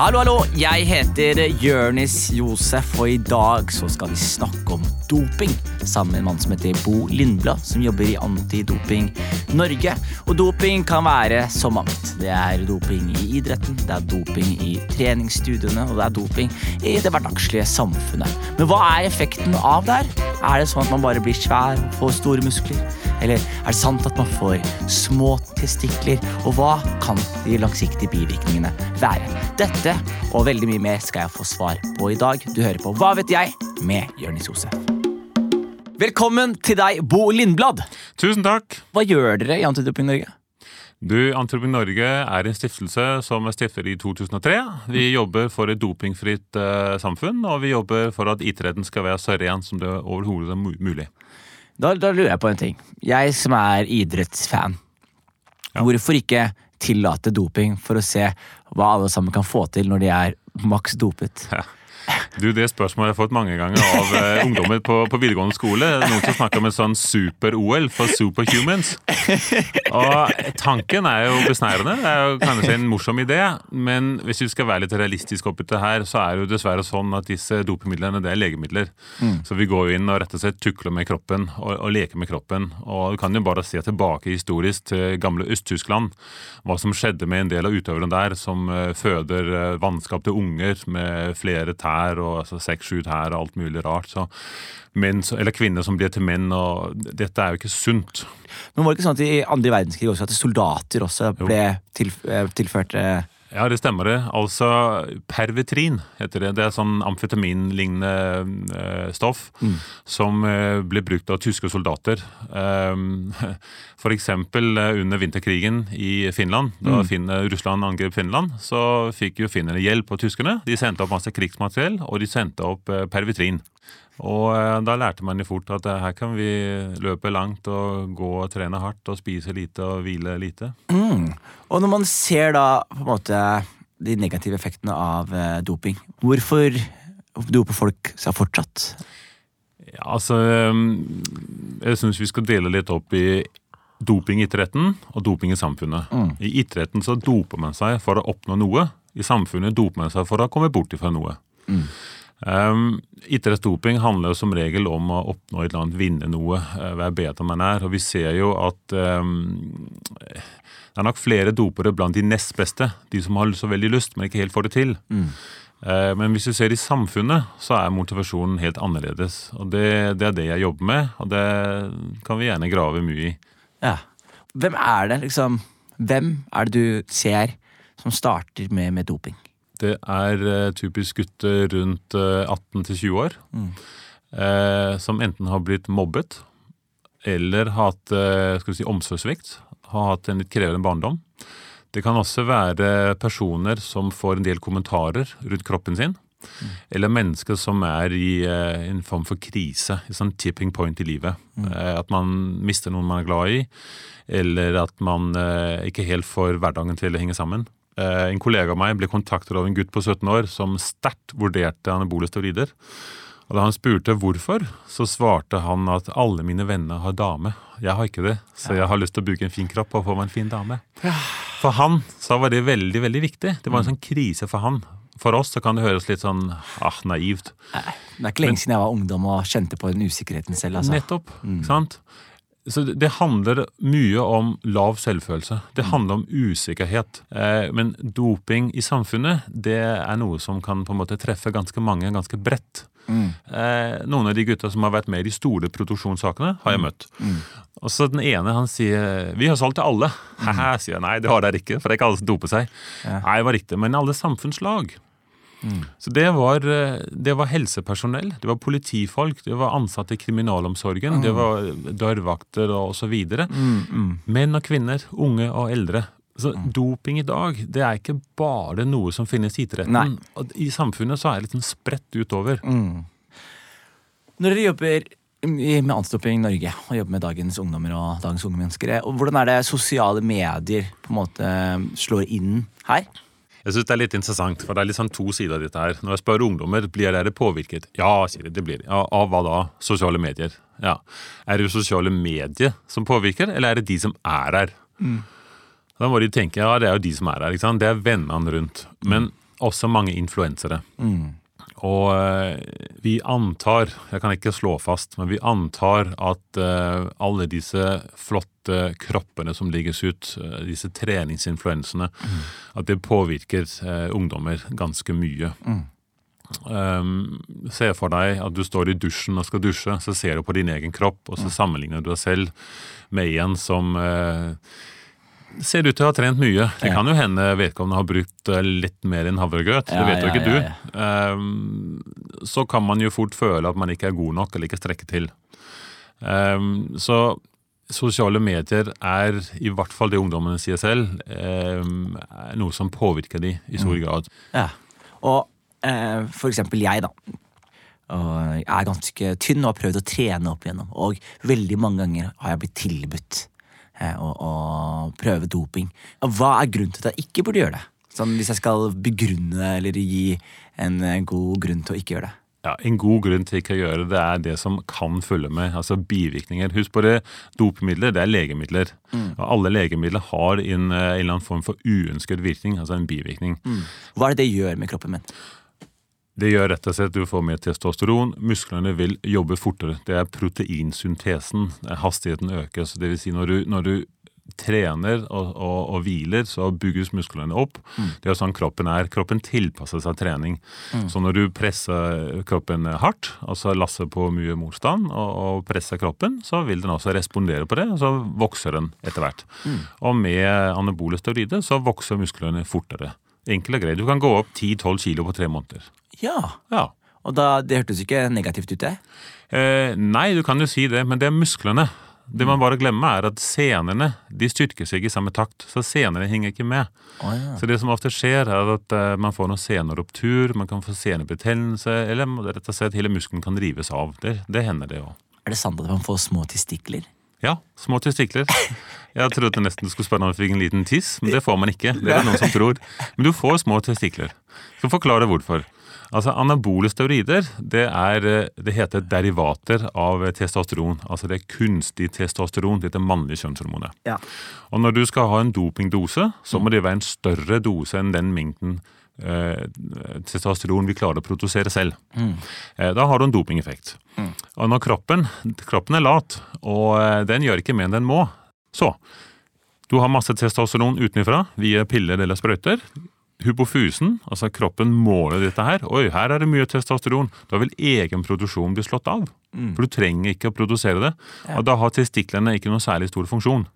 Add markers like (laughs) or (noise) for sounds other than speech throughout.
Hallo, hallo! Jeg heter Jørnis Josef, og i dag så skal vi snakke om doping. Sammen med en mann som heter Bo Lindblad, som jobber i Antidoping Norge. Og doping kan være så mangt. Det er doping i idretten, det er doping i treningsstudiene, og det er doping i det hverdagslige samfunnet. Men hva er effekten av det her? Er det sånn at man bare blir svær og får store muskler? Eller er det sant at man får små testikler? Og hva kan de langsiktige bivirkningene være? Dette og veldig mye mer skal jeg få svar på i dag. Du hører på Hva vet jeg? med Jonis Josef. Velkommen til deg, Bo Lindblad. Tusen takk. Hva gjør dere i Antidoping Norge? Du, Antidoping Norge er en stiftelse som er stiftet i 2003. Vi jobber for et dopingfritt uh, samfunn, og vi jobber for at idretten skal være så ren som det overhodet er mulig. Da, da, lurer jeg på en ting. Jeg som er idrettsfan, ja. hvorfor ikke tillate doping for å se hva alle sammen kan få til når de er maks dopet? Ja. Du, Det spørsmålet har jeg fått mange ganger av uh, ungdommer på, på, videregående skole. Noen som snakker om et sånn super-OL for superhumans. Og Tanken er jo besnærende. Det er jo kanskje en morsom idé. Men hvis vi skal være litt realistiske oppi det her, så er det jo dessverre sånn at disse dopemidlene det er legemidler. Mm. Så vi går jo inn og rett og slett tukler med kroppen og, og leker med kroppen. Og du kan jo bare se tilbake historisk til gamle Øst-Tyskland. Hva som skjedde med en del av utøverne der som uh, føder uh, vannskap unger med flere tær tær og altså, seks-sju tær og alt mulig rart. Så menn, eller kvinner som blir til menn, og dette er jo ikke sunt. Men var det ikke sånn at i andre verdenskrig også at soldater også ble til, eh, tilført ja, det stemmer det. Altså pervetrin heter det. Det er sånn amfetaminlignende uh, stoff mm. som uh, ble brukt av tyske soldater. (laughs) For eksempel uh, under vinterkrigen i Finland. Da mm. Russland angrep Finland, så fikk jo finnene hjelp av tyskerne. De sendte opp masse krigsmateriell, og de sendte opp pervitrin. Og eh, da lærte man jo fort at eh, her kan vi løpe langt og gå og trene hardt og spise lite og hvile lite. Mm. Og når man ser da på en måte de negative effektene av eh, doping, hvorfor doper folk seg fortsatt? Ja, altså Jeg syns vi skal dele litt opp i doping i idretten og doping i samfunnet. Mm. I idretten så doper man seg for å oppnå noe. I samfunnet doper man seg for å komme bort fra noe. Mm. Um, Idrettsdoping handler jo som regel om å oppnå et eller annet, vinne noe, uh, være bedre enn man er. Og vi ser jo at um, det er nok flere dopere blant de nest beste. De som har så veldig lyst, men ikke helt får det til. Mm. Uh, men hvis du ser i samfunnet, så er motivasjonen helt annerledes. Og det, det, er det jeg jobber med, og det kan vi gjerne grave mye i. Ja. Hvem er det, liksom? Hvem er det du ser som starter med, med doping? Det er uh, typisk gutter rundt uh, eh, 18 til 20 år. Mm. Uh, som enten har blitt mobbet eller hatt skal vi si, omsorgssvikt. Har hatt en litt krevende barndom. Det kan også være personer som får en del kommentarer rundt kroppen sin. Mm. Eller mennesker som er i en form for krise, en sånn tipping point i livet. Mm. At man mister noen man er glad i, eller at man ikke helt får hverdagen til å henge sammen. Eh, en kollega av meg ble kontaktet av en gutt på 17 år som sterkt vurderte anabole steroider. Og Da han spurte hvorfor, så svarte han at alle mine venner har dame. Jeg har ikke det, så jeg har lyst til å bruke en fin kropp og få meg en fin dame. For han så var det veldig veldig viktig. Det var en sånn krise for han. For oss så kan det høres litt sånn ah, naivt. Det er ikke lenge siden jeg var ungdom og kjente på den usikkerheten selv. Altså. Nettopp. Mm. sant? Så det handler mye om lav selvfølelse. Det mm. handler om usikkerhet. Eh, men doping i samfunnet det er noe som kan på en måte treffe ganske mange ganske bredt. Mm. Eh, noen av de gutta som har vært med i de store produksjonssakene, har jeg mm. møtt. Mm. Og så Den ene han sier 'vi har solgt til alle'. Mm. (laughs) Sier jeg. Nei, det har dere ikke, for det er ikke alle som doper seg. Ja. Nei, det var riktig, Men alle samfunnslag. Mm. Så det var, eh, det var, helsepersonell, det var politifolk, det var ansatte i kriminalomsorgen, mm. det var dørvakter og osv. Mm, mm. Menn og kvinner, unge og eldre. Så mm. doping i dag, det er ikke bare noe som finnes i idretten. I samfunnet så er det litt sånn spredt utover. Mm. Når dere jobber med Antidoping Norge og jobber med dagens ungdommer og dagens unge mennesker, hvordan er det sosiale medier på en måte slår inn her? Jeg synes Det er litt interessant, for det er litt sånn to sider av dette her. Når jeg spør ungdommer blir dere påvirket, ja, sier de, det blir de. Ja, av hva da? Sosiale medier. Ja. Er det sosiale medier som påvirker, eller er det de som er her? Mm. Da må de tenke ja, det er jo de som er her. ikke sant? Det er vennene rundt. Men også mange influensere. Og eh, vi antar, jeg kan ikke slå fast, men vi antar at eh, alle disse flotte kroppene som legges ut, eh, disse treningsinfluensene, at det påvirker ungdommer ganske mye. Um, se for deg at du står i dusjen og skal dusje, så ser du på din egen kropp, og så sammenligner du deg selv med en som eh, ser ut til å ha trent mye. Det kan jo hende vedkommende har brukt eh, litt mer enn havregrøt. Det vet jo ikke du. Um, så kan man jo fort føle at man ikke er god nok eller ikke strekker til. Um, så sosiale medier er, i hvert fall det ungdommene sier selv, er noe som påvirker de i stor Mm. grad. Ja. Og eh, for eksempel jeg, da. Og jeg er ganske tynn og har prøvd å trene opp igjennom. Og veldig mange ganger har jeg blitt tilbudt å, å prøve doping. Hva er grunnen til at jeg ikke burde gjøre det? Sånn, hvis jeg skal begrunne eller gi en, en god grunn til å ikke gjøre det. Ja, En god grunn til ikke å gjøre det, er det som kan følge med. altså bivirkninger. Husk på det, dopmidler det er legemidler. Og alle legemidler har en, eh, en eller annen form for uønsket virkning, altså en bivirkning. Hva er det det gjør med kroppen min? Det gjør rett og slett at du får mer testosteron. Musklene vil jobbe fortere. Det er proteinsyntesen. Hastigheten det vil si når du, når du trener og, og, og hviler, så bygges musklene opp. Det er sånn kroppen er. Kroppen tilpasser seg trening. Så når du presser kroppen hardt, altså lasser på mye motstand, og, og presser kroppen, så vil den også respondere på det, og så vokser den etter hvert. Og med anabole steroider så vokser musklene fortere. Enkelt og grei. Du kan gå opp 10-12 kilo på tre måneder. Ja, Ja. og da, Det hørtes ikke negativt ut, det. Eh, nei, du kan jo si det, men det er musklene. Det man bare glemmer, er at senene de styrker seg i samme takt. Så senene henger ikke med. Oh, ja. Så det som ofte skjer, er at eh, man får noen seneruptur, man kan få senebetennelse, eller rett og slett hele muskelen kan rives av. Det, det hender, det òg. Er det sant at man får små testikler? Ja, små testikler. Jeg trodde nesten du skulle spørre om jeg fikk en liten tiss, men det får man ikke. Det er det noen som tror. Men du får små testikler. Skal forklare hvorfor. Altså, Anabole steroider det, er, eh, det heter derivater av testosteron. Altså Det er kunstig testosteron, Det heter mannlig kjønnshormonet. Ja. Og når du skal ha en dopingdose, så må det være en større dose enn den mengden testosteron vi klarer å produsere selv. Eh, da har du en dopingeffekt. Og når kroppen, kroppen er lat, og eh, den gjør ikke mer enn den må, så Du har masse testosteron utenfra via piller eller sprøyter. Hypofusen, altså kroppen måler dette her. Oi, her er det mye testosteron. Da vil egen produksjon bli slått av. For du trenger ikke å produsere det. Og da har testiklene ikke noen særlig stor funksjon.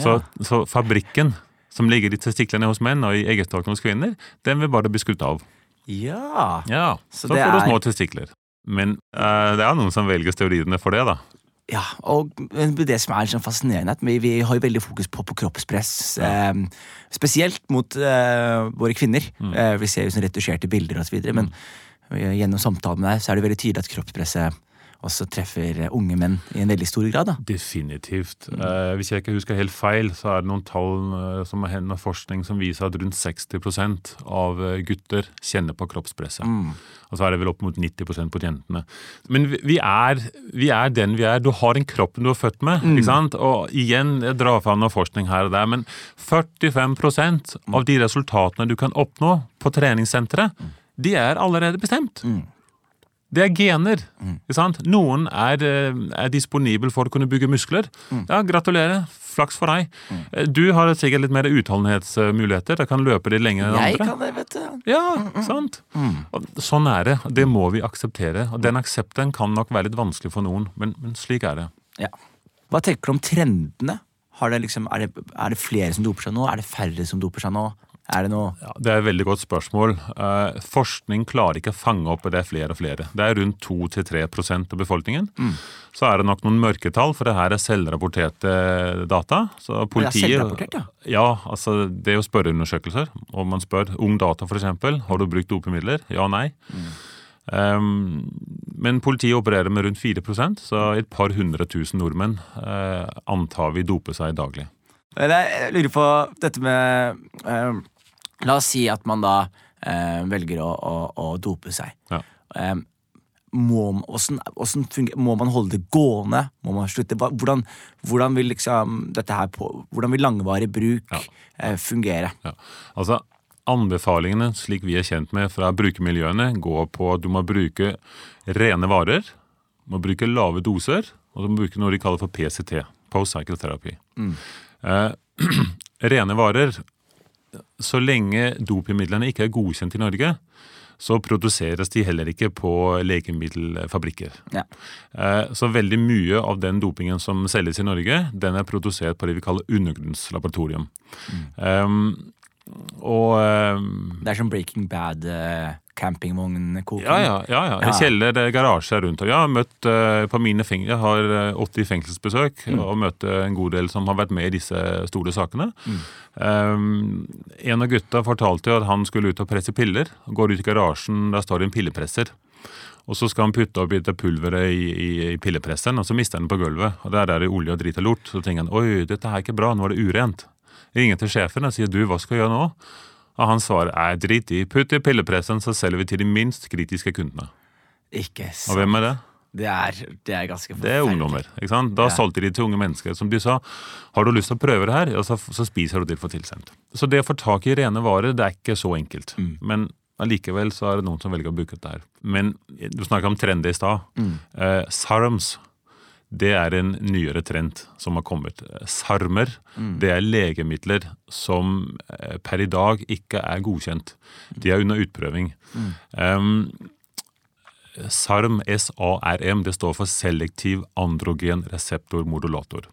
Så, så fabrikken som ligger i testiklene hos menn og i eggstokken hos kvinner, den vil bare bli skutt av. ja. Ja, Så så, får du er- små testikler. Men uh, det er noen som velger steroidene for det, da. Ja, og det som er sånn fascinerende, er at vi, vi har jo veldig fokus på, på kroppspress. Eh, spesielt mot eh, våre kvinner. Eh, vi ser jo sånn retusjerte bilder osv. Men mm. gjennom samtalen med deg så er det veldig tydelig at kroppspresset også treffer unge menn i en veldig stor grad. da. Definitivt. Eh, hvis jeg ikke husker helt feil, så er det noen tall eh, som er av forskning som viser at rundt 60% av eh, gutter kjenner på kroppspresset. Og så er det vel opp mot 90 på jentene. Men vi, er, vi er den vi er. Du har den kroppen du er født med. ikke sant? Og igjen, jeg drar fram noe forskning her og der, men 45% av de resultatene du kan oppnå på treningssenteret, de er allerede bestemt. Det er gener. ikke sant? Noen er, eh, er disponibel for å kunne bygge muskler. Ja, Gratulerer. Flaks for deg. Mm. Du har sikkert litt mer utholdenhetsmuligheter. Da kan løpe litt lenger enn Jeg andre. kan det, vet du. Ja, sant? Og sånn er det. Det må vi akseptere. Og Den aksepten kan nok være litt vanskelig for noen, men, men slik er det. Ja. Hva tenker du om trendene? Har det liksom, er, det, er det flere som doper seg nå? Er det færre som doper seg nå? Er det noe Ja, det er et veldig godt spørsmål. Eh, forskning klarer ikke å fange opp at det er flere og flere. Det er rundt 2-3% av befolkningen. Så er det nok noen mørketall, for det her er selvrapporterte data. Så politiet, selvrapportert, ja. Ja, altså det er jo spørreundersøkelser. Og man spør Ung Data f.eks. Har du brukt dopemidler? Ja, nei. Um, men politiet opererer med rundt 4% så et par hundre tusen nordmenn eh, antar vi doper seg daglig. Jeg lurer på dette med eh, La oss si at man da eh, velger å, å, å dope seg. Ja. Eh, må, hvordan, hvordan funger, må man holde det gående? Må man slutte? Hvordan, hvordan vil liksom dette her på, Hvordan vil langvarig bruk Ja. eh, fungere? Ja. Altså, anbefalingene, slik vi er kjent med fra brukermiljøene, går på at du må bruke rene varer, må bruke lave doser, og du må bruke noe de kaller for PCT, Post Cycle Therapy. Eh, (clears throat) rene varer Så lenge dopingmidlene ikke er godkjent i Norge, så produseres de heller ikke på legemiddelfabrikker. Ja. Eh, Så veldig mye av den dopingen som selges i Norge, den er produsert på det vi kaller undergrunnslaboratorium. Um, og um, Det er som Breaking Bad, uh, campingvognkoking. ja, ja, ja, ja. Ja. Kjeller, er garasje rundt. Og jeg har møtt eh, på mine fingre, jeg har eh, 80 fengselsbesøk og møtt eh, en god del som har vært med i disse store sakene. Um, en av gutta fortalte jo at han skulle ut og presse piller. Går ut i garasjen, der står det en pillepresser. Og så skal han putte opp dette pulveret i, i, i pillepresseren, og så mister han den på gulvet. Og der er det olje og drit og lort. Så tenker han oi, dette er ikke bra, nå er det urent. Ringer til sjefen og sier du, hva skal jeg gjøre nå? Og hans svar er drit i, putt i pillepressen, så selger vi til de minst kritiske kundene. Ikke Og hvem er det? Det er, det er ganske Det er ungdommer. ikke sant? Da Ja. solgte de til unge mennesker. Som de sa, har du lyst til å prøve det her, ja, så, så spiser du det du får tilsendt. Så det å få tak i rene varer, det er ikke så enkelt. Men allikevel så er det noen som velger å bruke dette her. Men du snakka om trender i stad. Eh, SARMs, det er en nyere trend som har kommet. SARMer, SARMer, det er legemidler som eh, per i dag ikke er godkjent. De er under utprøving. Um, SARM, S-A-R-M, det står for selektiv androgen reseptor modulator.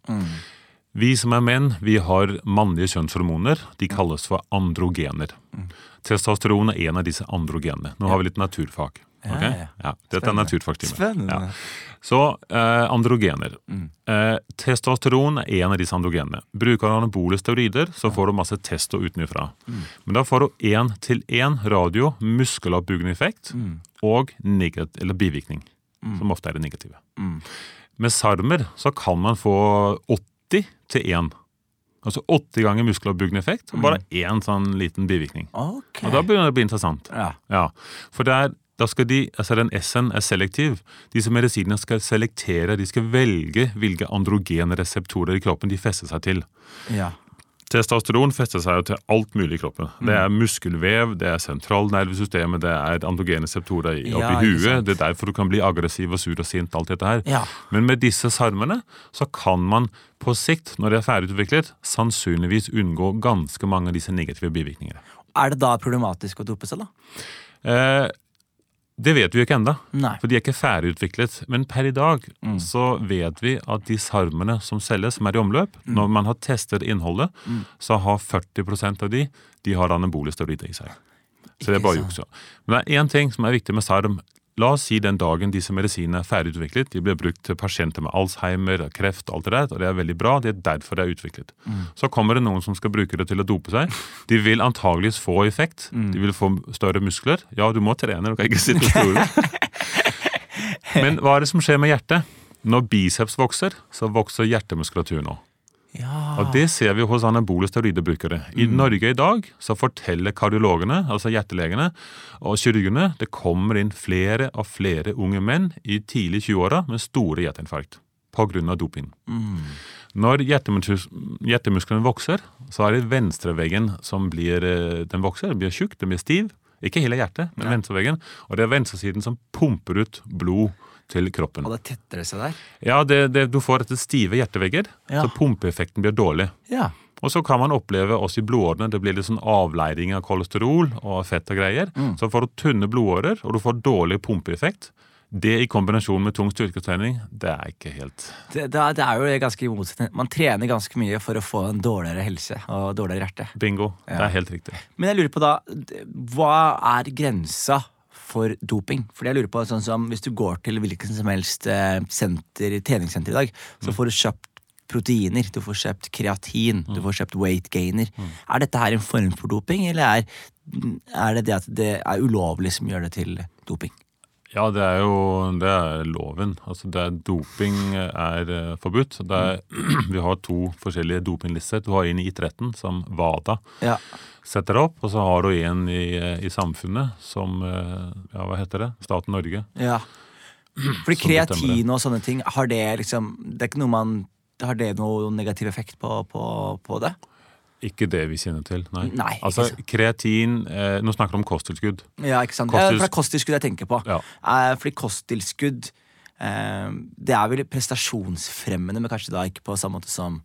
Vi som er menn, vi har mannlige kjønnshormoner. De kalles for androgener. Testosteron er en av disse androgenene. Nå har vi litt naturfag. Ja, ja. Ja, dette er Spennende. naturfagtimen. Spennende. Ja. Så eh, androgener. Eh, testosteron er en av disse androgenene. Bruker du anabole steroider, så får du masse testo utenfra. Men da får du én til én radio muskeloppbyggende effekt og negat eller bivirkning, som ofte er det negative. Med SARMer så kan man få 80 til 1. Altså 80 ganger muskeloppbyggende effekt og bare én sånn liten bivirkning. Okay. Og da begynner det å bli interessant. Ja. Ja, for der, da skal de, altså den S-en er selektiv. Disse medisinene skal selektere, de skal velge hvilke androgenreseptorer i kroppen de fester seg til. ja. Testosteron fester seg jo til alt mulig i kroppen. Det er muskelvev, det er sentralnervesystemet, det er androgene reseptorer oppi Ja, huet. Det er derfor du kan bli aggressiv og sur og sint, alt dette her. Ja. Men med disse sarmene så kan man på sikt, når de er ferdigutviklet, sannsynligvis unngå ganske mange av disse negative bivirkningene. Er det da problematisk å dope seg, da? Eh, det vet vi jo ikke ennå, for de er ikke ferdigutviklet. Men per i dag så vet vi at de sarmene som selges, som er i omløp, når man har testet innholdet, så har 40% av de de har anabole steroider i seg. Så det er bare juks. Men det er én ting som er viktig med sarm. La oss si den dagen disse medisinene er ferdigutviklet. De blir brukt til pasienter med Alzheimer, kreft, alt det der, og det er veldig bra. Det er derfor det er utviklet. Så kommer det noen som skal bruke det til å dope seg. De vil antageligvis få effekt. De vil få større muskler. Ja, du må trene, du kan ikke sitte og stole. (laughs) Men hva er det som skjer med hjertet? Når biceps vokser, så vokser hjertemuskulaturen òg. Ja. Og det ser vi hos anabole steroidebrukere. I Norge i dag så forteller kardiologene, altså hjertelegene og kirurgene, det kommer inn flere og flere unge menn i tidlig 20-åra med store hjerteinfarkt pga. doping. Når hjertemus hjertemusklene vokser, så er det venstreveggen som blir eh, den vokser, den blir tjukk, den blir stiv. Ikke hele hjertet, men venstreveggen. Og det er venstresiden som pumper ut blod til kroppen. Og det tetter seg der? Ja, det, det, Du får dette stive hjertevegger, Ja. så pumpeeffekten blir dårlig. Ja. Og så kan man oppleve også i blodårene, det blir litt sånn avleiring av kolesterol og fett og greier. Så får du tynne blodårer, og du får dårlig pumpeeffekt. Det i kombinasjon med tung styrketrening, det er ikke helt Det, det, er- jo ganske motsetning. Man trener ganske mye for å få en dårligere helse og dårligere hjerte. bingo. Det er helt riktig. Men jeg lurer på da, hva er grensa for doping? Fordi jeg lurer på sånn som Hvis du går til hvilken som helst eh, senter, treningssenter i dag, så får du kjøpt proteiner, du får kjøpt kreatin, du får kjøpt weight gainer. Er dette her en form for doping, eller er, er det det at det er ulovlig som gjør det til doping? Ja, det er jo det er loven. Altså det er Doping er uh, forbudt. Det er, (clears throat) vi har to forskjellige dopinglister. Du har en i idretten, som WADA Ja. setter opp, og så har du en i, eh, i samfunnet, som uh, Ja, hva heter det? Staten Norge. ja. (clears throat) Fordi kreatin og sånne ting, har det liksom Det er ikke noe man Har det noe negativ effekt på, på, på det? Ikke det vi kjenner til, nei. Nei, altså, kreatin eh, Nå snakker du om kosttilskudd. Ja, ikke sant? Kosttilskudd. Ja, for det er kosttilskudd jeg tenker på. Ja. Eh, fordi kosttilskudd eh, Det er vel prestasjonsfremmende, men kanskje da ikke på samme måte som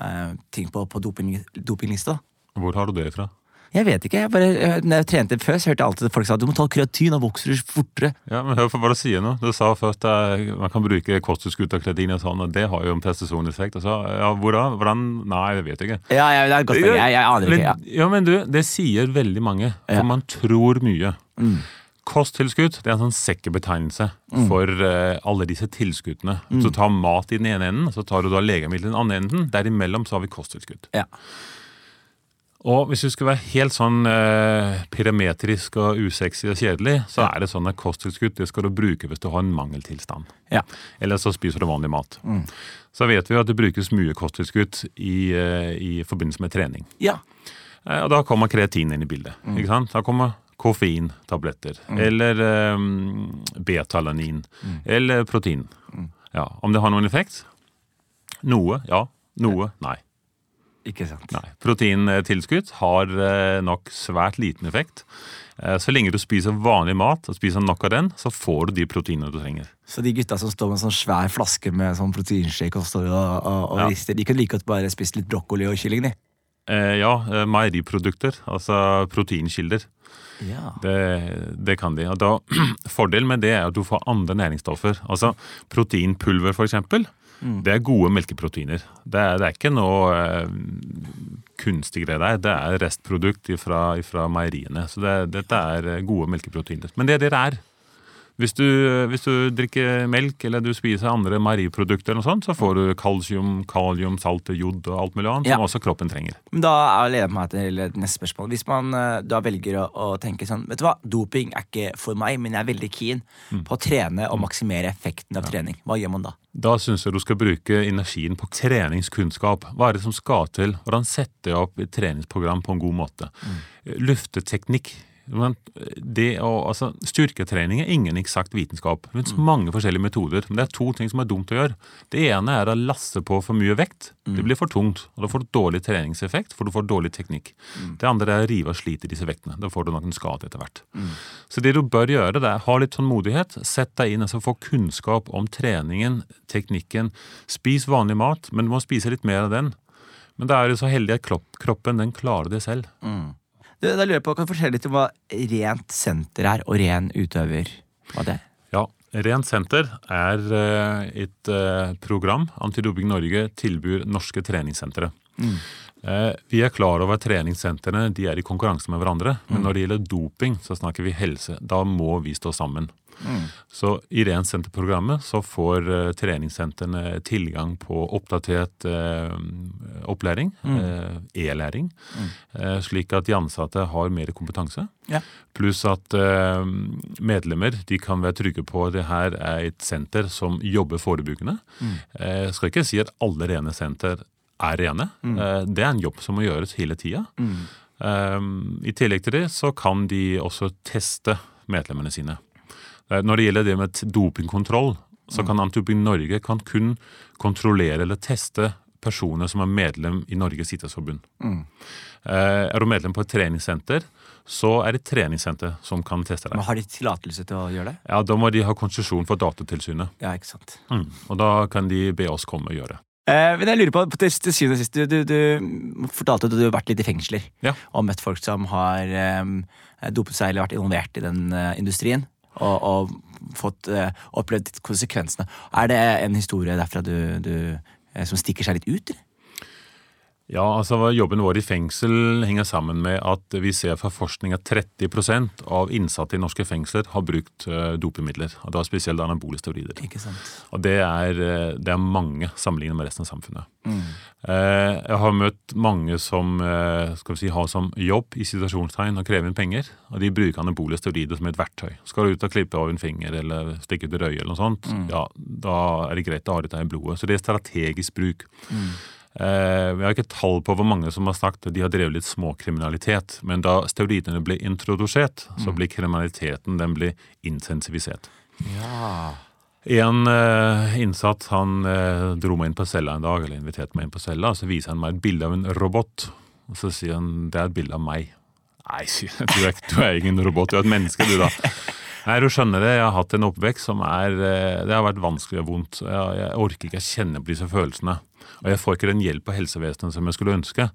eh, ting på, på doping, dopinglista. Hvor har du det fra? Jeg vet ikke. jeg bare, når jeg trente før, så hørte jeg alltid folk sa du må ta kreatin, og vokser du fortere. Ja, men Hør på hva du sier nå. Du sa først at man kan bruke kosttilskudd og kreatin og sånn, og det har jo en prestasjonseffekt. Og så, ja, hvor da? Hvordan? Nei, det vet jeg ikke. Ja, ja, det er godt poeng. Jeg, jeg aner ikke. Ja. Ja, men du, det sier veldig mange, for man tror mye. Mm. Kosttilskudd det er en sånn sekkebetegnelse for uh, alle disse tilskuddene. Mm. Så tar mat i den ene enden, så tar du da legemiddel i den andre enden. Derimellom så har vi kosttilskudd. Ja. Og hvis du skal være helt sånn eh, pyrametrisk og usexy og kjedelig, så er det sånn at kosttilskudd det skal du bruke hvis du har en mangeltilstand. Ja. Eller så spiser du vanlig mat. Mm. Så vet vi jo at det brukes mye kosttilskudd i, eh, i forbindelse med trening. ja. Eh, Og da kommer kreatin inn i bildet. ikke sant? Da kommer koffeintabletter. Eller eh, betalanin. Eller protein. Ja, Om det har noen effekt? Noe, ja. Noe, nei. Ikke sant. nei. Proteintilskudd har eh, nok svært liten effekt. Eh, Så lenge du spiser vanlig mat og spiser nok av den, så får du de proteinene du trenger. Så de gutta som står med en sånn svær flaske med sånn proteinshake og står og, og, og Ja. rister, de kunne like godt bare spist litt brokkoli og kylling, de. Eh, Ja, eh, meieriprodukter, altså proteinkilder. Ja. Det, det kan de. Og da, (clears throat) fordelen med det er at du får andre næringsstoffer. Altså Proteinpulver, for eksempel. Det er gode melkeproteiner. Det er, det er ikke noe eh, kunstig greie der. Det er restprodukt fra, meieriene. Så det, dette er eh, gode melkeproteiner. Men det er det er. Hvis du, hvis du drikker melk eller du spiser andre meieriprodukter, eller noe sånt, så får du kalsium, kalium, salt, jod og alt mulig annet Ja. som også kroppen trenger. Da leder jeg meg til neste spørsmål. Hvis man eh, da velger å, å tenke sånn Vet du hva, doping er ikke for meg, men jeg er veldig keen på å trene og maksimere effekten av trening. Hva gjør man da? Da syns jeg du skal bruke energien på treningskunnskap. Hva er det som skal til? Hvordan setter jeg opp et treningsprogram på en god måte? Lufteteknikk. Men å, altså, styrketrening er ingen eksakt vitenskap. Det finnes mange forskjellige metoder, men det er to ting som er dumt å gjøre. Det ene er å laste på for mye vekt. Det blir for tungt, og da får du dårlig treningseffekt, for du får dårlig teknikk. Det andre er å rive og slite disse vektene. Da får du nok en skade etter hvert. Så det du bør gjøre, det er ha litt tålmodighet. Sett deg inn, altså få kunnskap om treningen, teknikken. Spis vanlig mat, men du må spise litt mer av den. Men da er du så heldig at kroppen den klarer det selv. Du, da lurer jeg på, Kan du fortelle litt om hva rent senter er, og ren utøver? Hva det er? Ja, Rent senter er eh, et eh, program Antidoping Norge tilbyr norske treningssentre. Mm. Vi er klar over at treningssentrene de er i konkurranse med hverandre. Men når det gjelder doping, så snakker vi helse. Da må vi stå sammen. Så i Rent senter-programmet så får uh, treningssentrene tilgang på oppdatert uh, opplæring, eh, e-læring, eh, slik at de ansatte har mer kompetanse. Ja. Pluss at medlemmer de kan være trygge på at det her er et senter som jobber forebyggende. Jeg skal ikke si at alle rene senter er rene. Eh, det er en jobb som må gjøres hele tida. Eh, I tillegg til det så kan de også teste medlemmene sine. Eh, Når det gjelder det med dopingkontroll, så kan Antidoping Norge kan kun kontrollere eller teste personer som er medlem i Norges idrettsforbund. Mm. Er du medlem på et treningssenter, så er det et treningssenter som kan teste deg. Men Har de tillatelse til å gjøre det? Ja, Da må de ha konsesjon for Datatilsynet, Ja, ikke sant. mm. og da kan de be oss komme og gjøre. Eh, men jeg lurer på, til, til syvende og sist, du, du, du fortalte at du har vært litt i fengsler. Ja. Og møtt folk som har eh, dopet seg eller vært involvert i den eh, industrien. Og, og fått uh, opplevd konsekvensene. Er det en historie derfra du, du, eh, som stikker seg litt ut? Eller? Ja, altså Jobben vår i fengsel henger sammen med at vi ser fra forskning at 30% av innsatte i norske fengsler har brukt uh, dopemidler. og da Spesielt anabole steroider. Ikke sant? Og det er, eh, det er mange sammenlignet med resten av samfunnet. Mm. jeg har møtt mange som eh, skal vi si, har som jobb i situasjonstegn å kreve inn penger. Og de bruker anabole steroider som et verktøy. Skal du ut og klippe av en finger eller stikke ut et øye, eller noe sånt, ja, da er det greit å ha dette i blodet. Så det er strategisk bruk. Eh, vi har ikke tall på hvor mange som har sagt at de har drevet litt småkriminalitet. Men da steroidene ble introdusert, så blir kriminaliteten den blir intensivisert. Ja. En eh, innsatt han eh, dro meg inn på cella en dag, eller inviterte meg inn på cella, så viser han meg et bilde av en robot. Og så sier han det er et bilde av meg. Nei, sier jeg, du er, du er ingen robot, du er et menneske, du, da. Nei, du skjønner det, jeg har hatt en oppvekst som er eh, Det har vært vanskelig og vondt. Jeg, jeg orker ikke å kjenne på disse følelsene. Og jeg får ikke den hjelp av helsevesenet som jeg skulle ønske.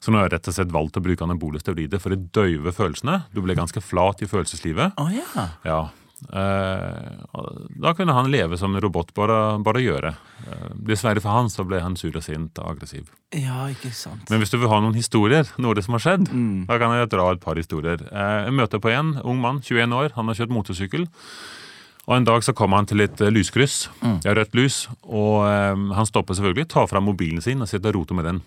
Så nå har jeg rett og slett valgt å bruke anabole steroider for å døyve følelsene. Du ble ganske flat i følelseslivet. Oh, yeah. Ja. Eh, da kunne han leve som en robot, bare, bare gjøre. Eh, dessverre for han så ble han sur og sint og aggressiv. Ja, ikke sant. Men hvis du vil ha noen historier, noe det som har skjedd, Mm. da kan jeg dra et par historier. Eh, Jeg møter på en ung mann, 21 år, han har kjørt motorsykkel. Og En dag så kommer han til et lyskryss. Mm. Det rødt lys. Og han stopper selvfølgelig, tar fram mobilen sin og sitter og roter med den.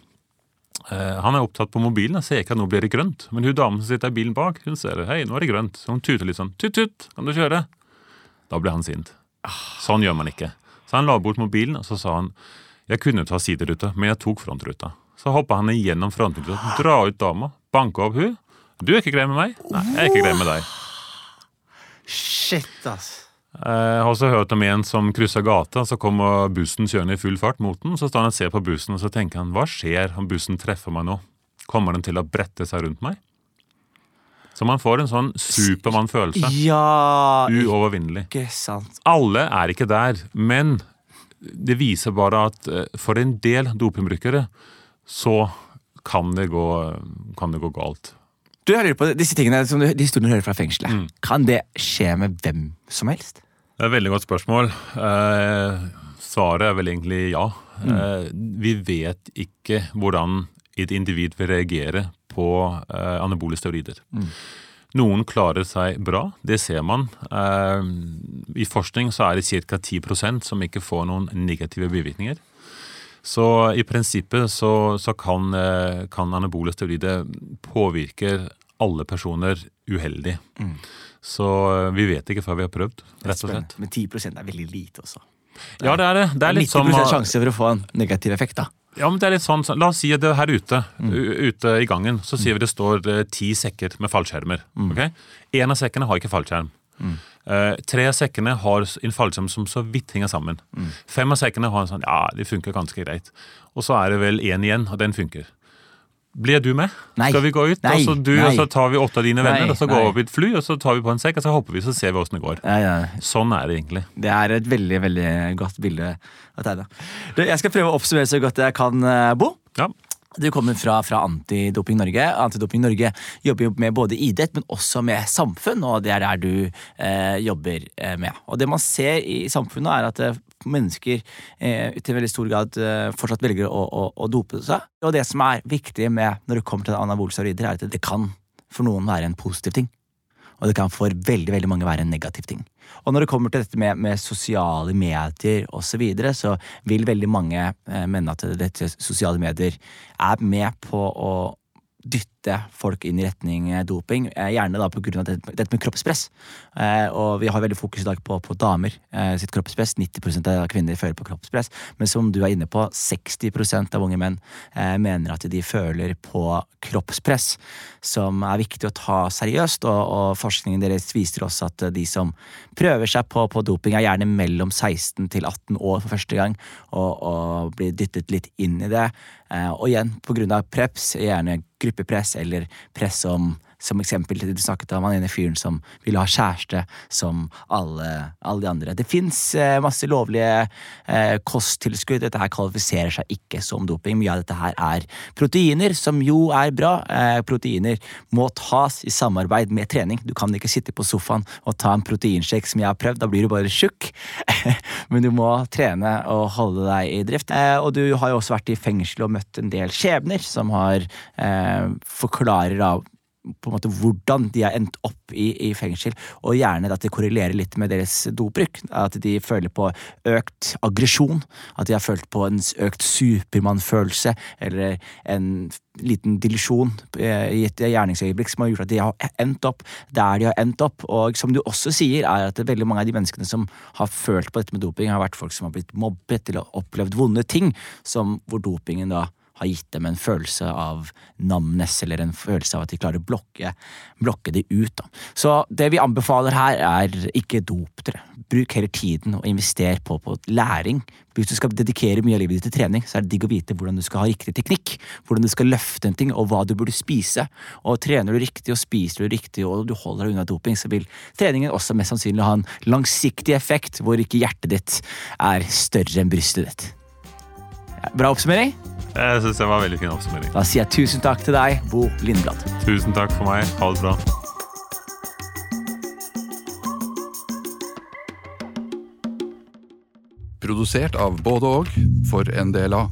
Eh, han er opptatt på mobilen og ser ikke at nå blir det grønt. Men hun damen som sitter i bilen bak, hun ser hei, nå er det grønt. Så hun tuter litt sånn tut-tut, kan du kjøre? Da blir han sint. Sånn gjør man ikke. Så han la bort mobilen, og så sa han jeg kunne ta sideruta, men jeg tok frontruta. Så hoppa han igjennom frontruta, dra ut dama, banka opp hun. Du er ikke grei med meg? Nei, jeg er ikke grei med deg. Shit, ass. Eh, Jeg har også hørt om en som kryssa gata, så kommer bussen kjørende i full fart mot den. Så står han og ser på bussen, og så tenker han hva skjer om bussen treffer meg nå? Kommer den til å brette seg rundt meg? Så man får en sånn Supermann-følelse. Ja, Uovervinnelig. ikke sant. Alle er ikke der, men det viser bare at eh, for en del dopingbrukere så kan det gå, kan det gå galt. Du, hører på, Disse tingene som du, de historiene du hører fra fengselet, Mm. kan det skje med hvem som helst? Det er et veldig godt spørsmål. Eh, svaret er vel egentlig ja. Eh, vi vet ikke hvordan et individ vil reagere på eh, anabole steroider. Noen klarer seg bra, det ser man. Eh, I forskning så er det ca. 10% som ikke får noen negative bivirkninger. Så i prinsippet så, så kan, eh, kan anabole steroider påvirke alle personer uheldig. Så eh, vi vet ikke før vi har prøvd, rett og slett. Men 10% er veldig lite også. Ja, det er det. Det er litt 90 som sjanse for å få en negativ effekt, da. Ja, men det er litt sånn, La oss si at det er her ute, mm. ute i gangen, så sier vi det står eh, ti sekker med fallskjermer. ok? En av sekkene har ikke fallskjerm. Eh, tre av sekkene har en fallskjerm som så vidt henger sammen. Fem av sekkene har en sånn Ja, de funker ganske greit. Og så er det vel én igjen, og den funker. Blir du med? Nei. Skal vi gå ut? Nei. Og så du, og så tar vi åtte av dine venner, Nei. og så går vi opp i et fly, og så tar vi på en sekk, og så hopper vi, så ser vi åssen det går. Ja, ja. Sånn er det egentlig. Det er et veldig veldig godt bilde å tegne. Jeg skal prøve å oppsummere så godt jeg kan, eh, Bo. Ja. Du kommer fra, fra Antidoping Norge. Antidoping Norge jobber jo med både idrett, men også med samfunn, og det er der du eh, jobber eh, med. Og det man ser i samfunnet, er at eh, mennesker eh, til veldig stor grad eh, fortsatt velger å, å, å dope seg. Og det som er viktig med når det kommer til anabole steroider, er at det kan for noen være en positiv ting. Og det kan for veldig veldig mange være en negativ ting. Og når det kommer til dette med, med sosiale medier osv., så, videre, så vil veldig mange eh, mene at dette sosiale medier er med på å dytte folk inn i retning eh, doping, eh, gjerne da av dette, med kroppspress. Eh, og vi har veldig fokus i dag på, på damer sitt kroppspress. 90% av kvinner føler på kroppspress. Men som du er inne på, 60% av unge menn mener at de føler på kroppspress, som er viktig å ta seriøst. Og, og forskningen deres viser også at de som prøver seg på, på doping, er gjerne mellom 16 til 18 år for første gang, og, og blir dyttet litt inn i det. Og igjen, av preps, gjerne gruppepress eller press som som eksempel til det du snakket om han ene fyren som ville ha kjæreste som alle, alle de andre. Det fins eh, masse lovlige eh, kosttilskudd. Dette her kvalifiserer seg ikke som doping. Mye av dette her er proteiner, som jo er bra. Eh, proteiner må tas i samarbeid med trening. Du kan ikke sitte på sofaen og ta en proteinshake som jeg har prøvd. Da blir du bare tjukk. (laughs) Men du må trene og holde deg i drift. Eh, og du har jo også vært i fengsel og møtt en del skjebner som har eh, forklarer av på en måte hvordan de har endt opp i, i fengsel, og gjerne at det korrelerer litt med deres dopbruk. At de føler på økt aggresjon, at de har følt på en økt supermannfølelse, eller en liten delusjon eh, i et gjerningsøyeblikk som har gjort at de har endt opp der de har endt opp. Og som du også sier, er at veldig mange av de menneskene som har følt på dette med doping, har vært folk som har blitt mobbet eller opplevd vonde ting, som hvor dopingen da har gitt dem en følelse av namnes, eller en følelse av at de klarer å blokke, blokke det ut. Da. Så det vi anbefaler her, er ikke dop dere. Bruk hele tiden og invester på, på læring. Hvis du skal dedikere mye av livet ditt til trening, så er det digg å vite hvordan du skal ha riktig teknikk, hvordan du skal løfte en ting, og hva du burde spise. Og trener du riktig og spiser du riktig og du holder deg unna doping, så vil treningen også mest sannsynlig ha en langsiktig effekt hvor ikke hjertet ditt er større enn brystet ditt. Bra oppsummering? Jeg syns det var en veldig fin oppsummering. Da sier jeg tusen takk til deg, Bo Lindblad. Tusen takk for meg. Ha det bra. Produsert av både og for NDLA.